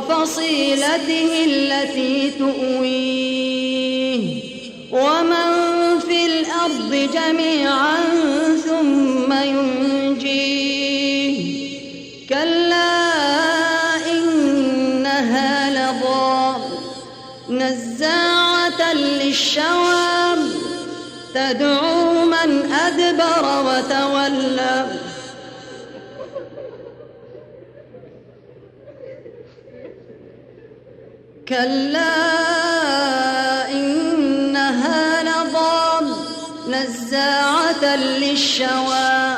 وفصيلته التي تؤويه. ومن في الأرض جميعا ثم ينجيه. كلا إنها لظى. نزاعة للشواب تدعو من أدبر وتولى. كلا إنها لضام نزاعة للشوى.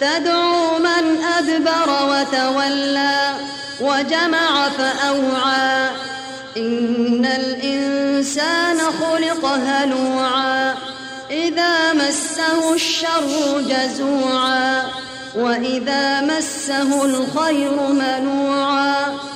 تدعو من أدبر وتولى وجمع فأوعى. إن الإنسان خلق هلوعا. إذا مسه الشر جزوعا. وإذا مسه الخير منوعا.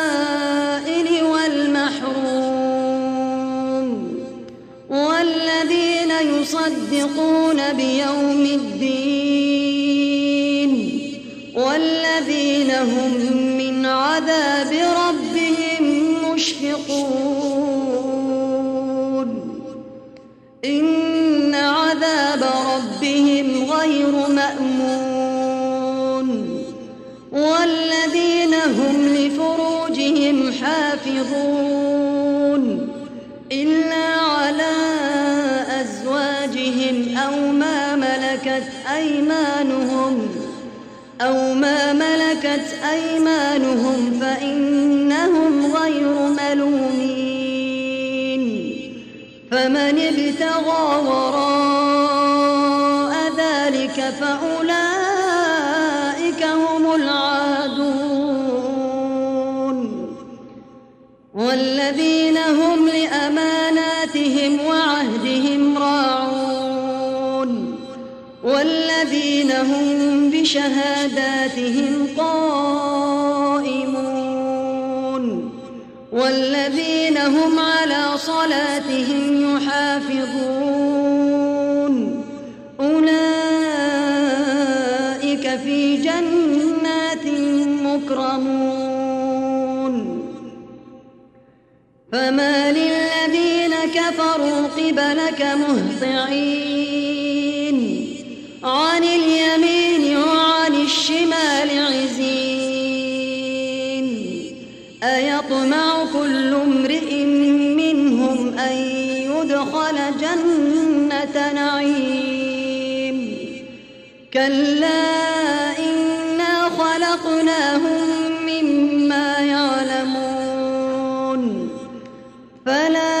يصدقون بيوم الدين والذين هم من عذاب ربهم مشفقون. ملكت أيمانهم أو ما ملكت أيمانهم فإنهم غير ملومين فمن ابتغى وراء ذلك فأولئك والذين هم بشهاداتهم قائمون والذين هم على صلاتهم يحافظون أولئك في جنات مكرمون فما للذين كفروا قبلك مهطعين عن اليمين وعن الشمال عزين. أيطمع كل امرئ منهم أن يدخل جنة نعيم. كلا إنا خلقناهم مما يعلمون. فلا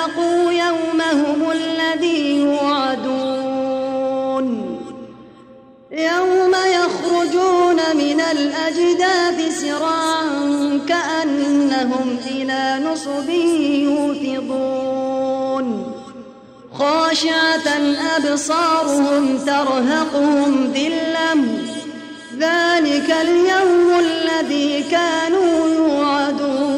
الأجداث سراعا كأنهم إلى نصب يوفضون خاشعة أبصارهم ترهقهم ذلة. ذلك اليوم الذي كانوا يوعدون.